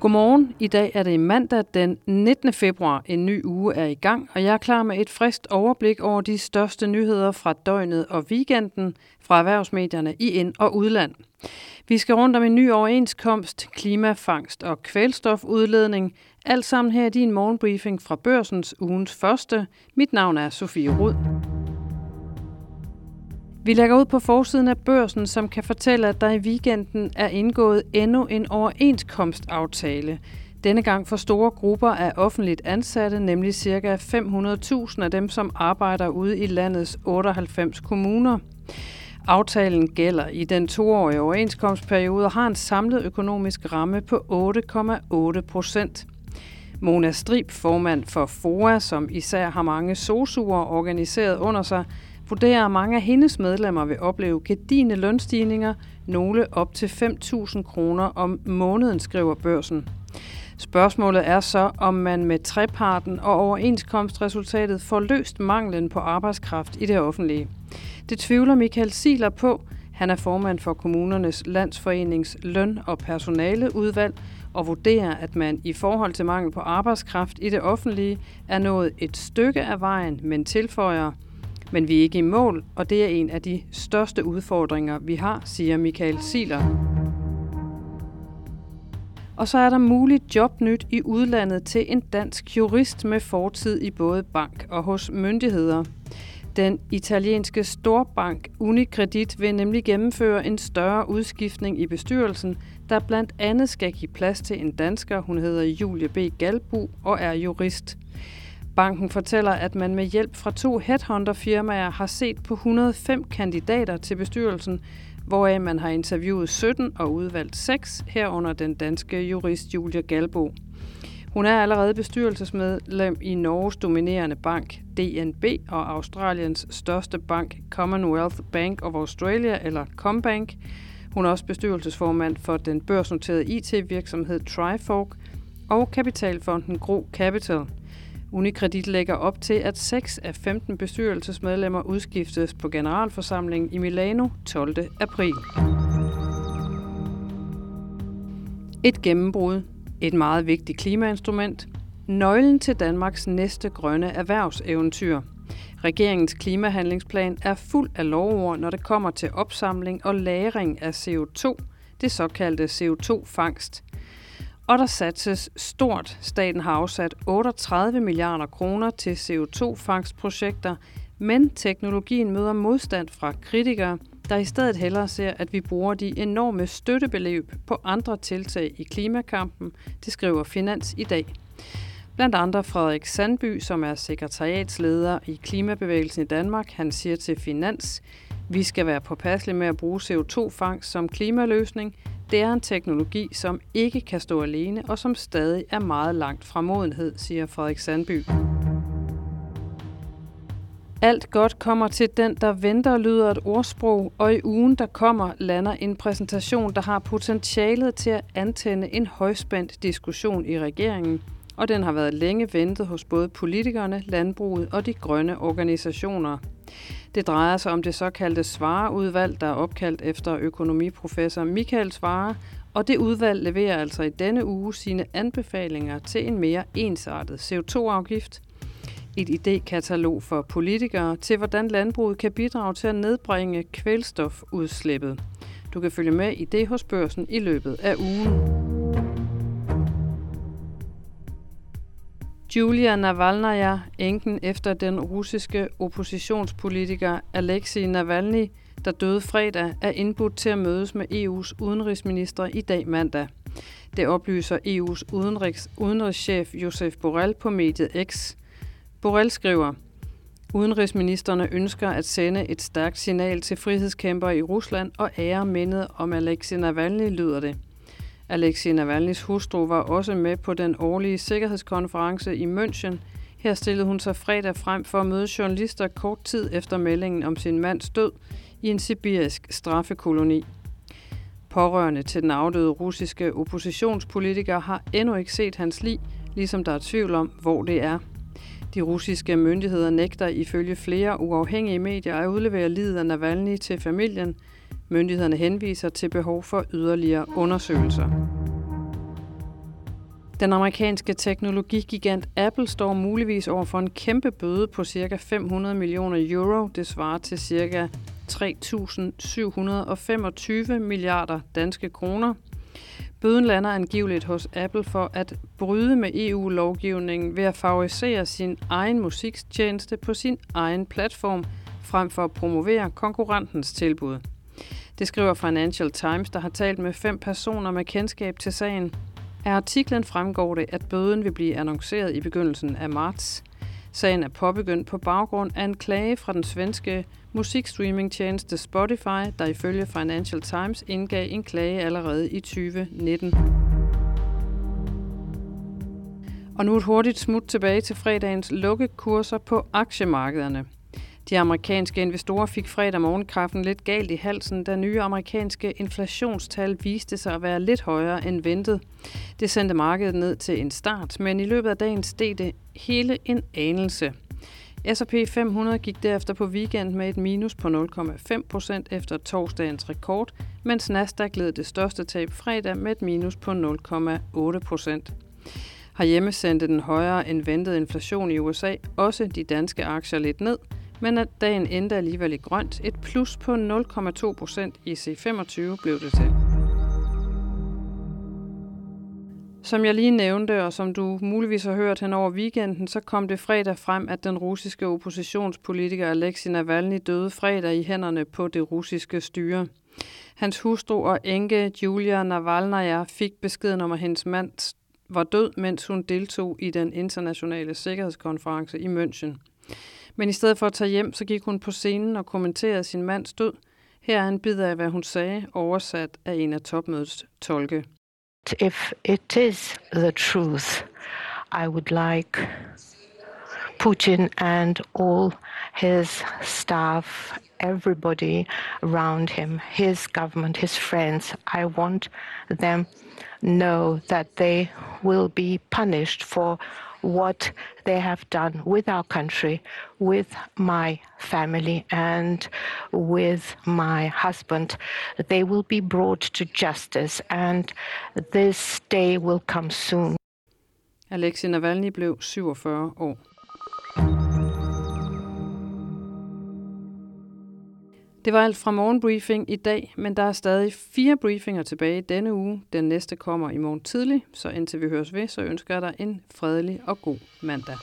Godmorgen. I dag er det mandag den 19. februar. En ny uge er i gang, og jeg er klar med et frist overblik over de største nyheder fra døgnet og weekenden fra erhvervsmedierne i ind- og udland. Vi skal rundt om en ny overenskomst, klimafangst og kvælstofudledning. Alt sammen her i din morgenbriefing fra børsens ugens første. Mit navn er Sofie Rud. Vi lægger ud på forsiden af børsen, som kan fortælle, at der i weekenden er indgået endnu en overenskomstaftale. Denne gang for store grupper af offentligt ansatte, nemlig ca. 500.000 af dem, som arbejder ude i landets 98 kommuner. Aftalen gælder i den toårige overenskomstperiode og har en samlet økonomisk ramme på 8,8 procent. Mona Strib, formand for FOA, som især har mange sosuer organiseret under sig, vurderer, at mange af hendes medlemmer vil opleve gedine lønstigninger, nogle op til 5.000 kroner om måneden, skriver børsen. Spørgsmålet er så, om man med treparten og overenskomstresultatet får løst manglen på arbejdskraft i det offentlige. Det tvivler Michael Siler på. Han er formand for kommunernes landsforenings løn- og personaleudvalg og vurderer, at man i forhold til mangel på arbejdskraft i det offentlige er nået et stykke af vejen, men tilføjer – men vi er ikke i mål, og det er en af de største udfordringer, vi har, siger Michael Siler. Og så er der muligt jobnyt i udlandet til en dansk jurist med fortid i både bank og hos myndigheder. Den italienske storbank Unicredit vil nemlig gennemføre en større udskiftning i bestyrelsen, der blandt andet skal give plads til en dansker, hun hedder Julie B. Galbu og er jurist. Banken fortæller, at man med hjælp fra to headhunter-firmaer har set på 105 kandidater til bestyrelsen, hvoraf man har interviewet 17 og udvalgt 6, herunder den danske jurist Julia Galbo. Hun er allerede bestyrelsesmedlem i Norges dominerende bank DNB og Australiens største bank Commonwealth Bank of Australia eller Combank. Hun er også bestyrelsesformand for den børsnoterede IT-virksomhed Trifork og kapitalfonden Gro Capital – Unikredit lægger op til, at 6 af 15 bestyrelsesmedlemmer udskiftes på generalforsamlingen i Milano 12. april. Et gennembrud. Et meget vigtigt klimainstrument. Nøglen til Danmarks næste grønne erhvervseventyr. Regeringens klimahandlingsplan er fuld af lovord, når det kommer til opsamling og lagring af CO2, det såkaldte CO2-fangst. Og der satses stort. Staten har afsat 38 milliarder kroner til CO2-fangstprojekter, men teknologien møder modstand fra kritikere, der i stedet hellere ser, at vi bruger de enorme støttebeløb på andre tiltag i klimakampen, det skriver Finans i dag. Blandt andre Frederik Sandby, som er sekretariatsleder i Klimabevægelsen i Danmark, han siger til Finans, vi skal være påpasselige med at bruge CO2-fangst som klimaløsning, det er en teknologi, som ikke kan stå alene og som stadig er meget langt fra modenhed, siger Frederik Sandby. Alt godt kommer til den, der venter, lyder et ordsprog, og i ugen, der kommer, lander en præsentation, der har potentialet til at antænde en højspændt diskussion i regeringen, og den har været længe ventet hos både politikerne, landbruget og de grønne organisationer. Det drejer sig om det såkaldte Svareudvalg, der er opkaldt efter økonomiprofessor Michael Svare, og det udvalg leverer altså i denne uge sine anbefalinger til en mere ensartet CO2-afgift, et idékatalog for politikere til, hvordan landbruget kan bidrage til at nedbringe kvælstofudslippet. Du kan følge med i det hos børsen i løbet af ugen. Julia Navalnaya, enken efter den russiske oppositionspolitiker Alexei Navalny, der døde fredag, er indbudt til at mødes med EU's udenrigsminister i dag mandag. Det oplyser EU's udenrigs, udenrigschef Josef Borrell på mediet X. Borrell skriver, Udenrigsministerne ønsker at sende et stærkt signal til frihedskæmper i Rusland og ære mindet om Alexei Navalny, lyder det. Alexei Navalny's hustru var også med på den årlige sikkerhedskonference i München. Her stillede hun sig fredag frem for at møde journalister kort tid efter meldingen om sin mands død i en sibirisk straffekoloni. Pårørende til den afdøde russiske oppositionspolitiker har endnu ikke set hans lig, ligesom der er tvivl om, hvor det er. De russiske myndigheder nægter ifølge flere uafhængige medier at udlevere livet af Navalny til familien – Myndighederne henviser til behov for yderligere undersøgelser. Den amerikanske teknologigigant Apple står muligvis over for en kæmpe bøde på ca. 500 millioner euro. Det svarer til ca. 3.725 milliarder danske kroner. Bøden lander angiveligt hos Apple for at bryde med EU-lovgivningen ved at favorisere sin egen musikstjeneste på sin egen platform, frem for at promovere konkurrentens tilbud. Det skriver Financial Times, der har talt med fem personer med kendskab til sagen. Af artiklen fremgår det, at bøden vil blive annonceret i begyndelsen af marts. Sagen er påbegyndt på baggrund af en klage fra den svenske musikstreamingtjeneste Spotify, der ifølge Financial Times indgav en klage allerede i 2019. Og nu et hurtigt smut tilbage til fredagens lukkekurser på aktiemarkederne. De amerikanske investorer fik fredag morgenkraften lidt galt i halsen, da nye amerikanske inflationstal viste sig at være lidt højere end ventet. Det sendte markedet ned til en start, men i løbet af dagen steg det hele en anelse. S&P 500 gik derefter på weekend med et minus på 0,5 procent efter torsdagens rekord, mens Nasdaq led det største tab fredag med et minus på 0,8 procent. Herhjemme sendte den højere end ventet inflation i USA også de danske aktier lidt ned, men at dagen endte alligevel i grønt. Et plus på 0,2 procent i C25 blev det til. Som jeg lige nævnte, og som du muligvis har hørt hen over weekenden, så kom det fredag frem, at den russiske oppositionspolitiker Alexei Navalny døde fredag i hænderne på det russiske styre. Hans hustru og enke Julia Navalnaya fik beskeden om, at hendes mand var død, mens hun deltog i den internationale sikkerhedskonference i München. Men i stedet for at tage hjem, så gik hun på scenen og kommenterede sin mands død. Her er en bid af, hvad hun sagde, oversat af en af topmødets tolke. If it is the truth, I would like Putin and all his staff, everybody around him, his government, his friends, I want them know that they will be punished for what they have done with our country, with my family, and with my husband. They will be brought to justice, and this day will come soon. Alexei Navalny blev 47 år. Det var alt fra morgenbriefing i dag, men der er stadig fire briefinger tilbage denne uge. Den næste kommer i morgen tidlig, så indtil vi høres ved, så ønsker jeg dig en fredelig og god mandag.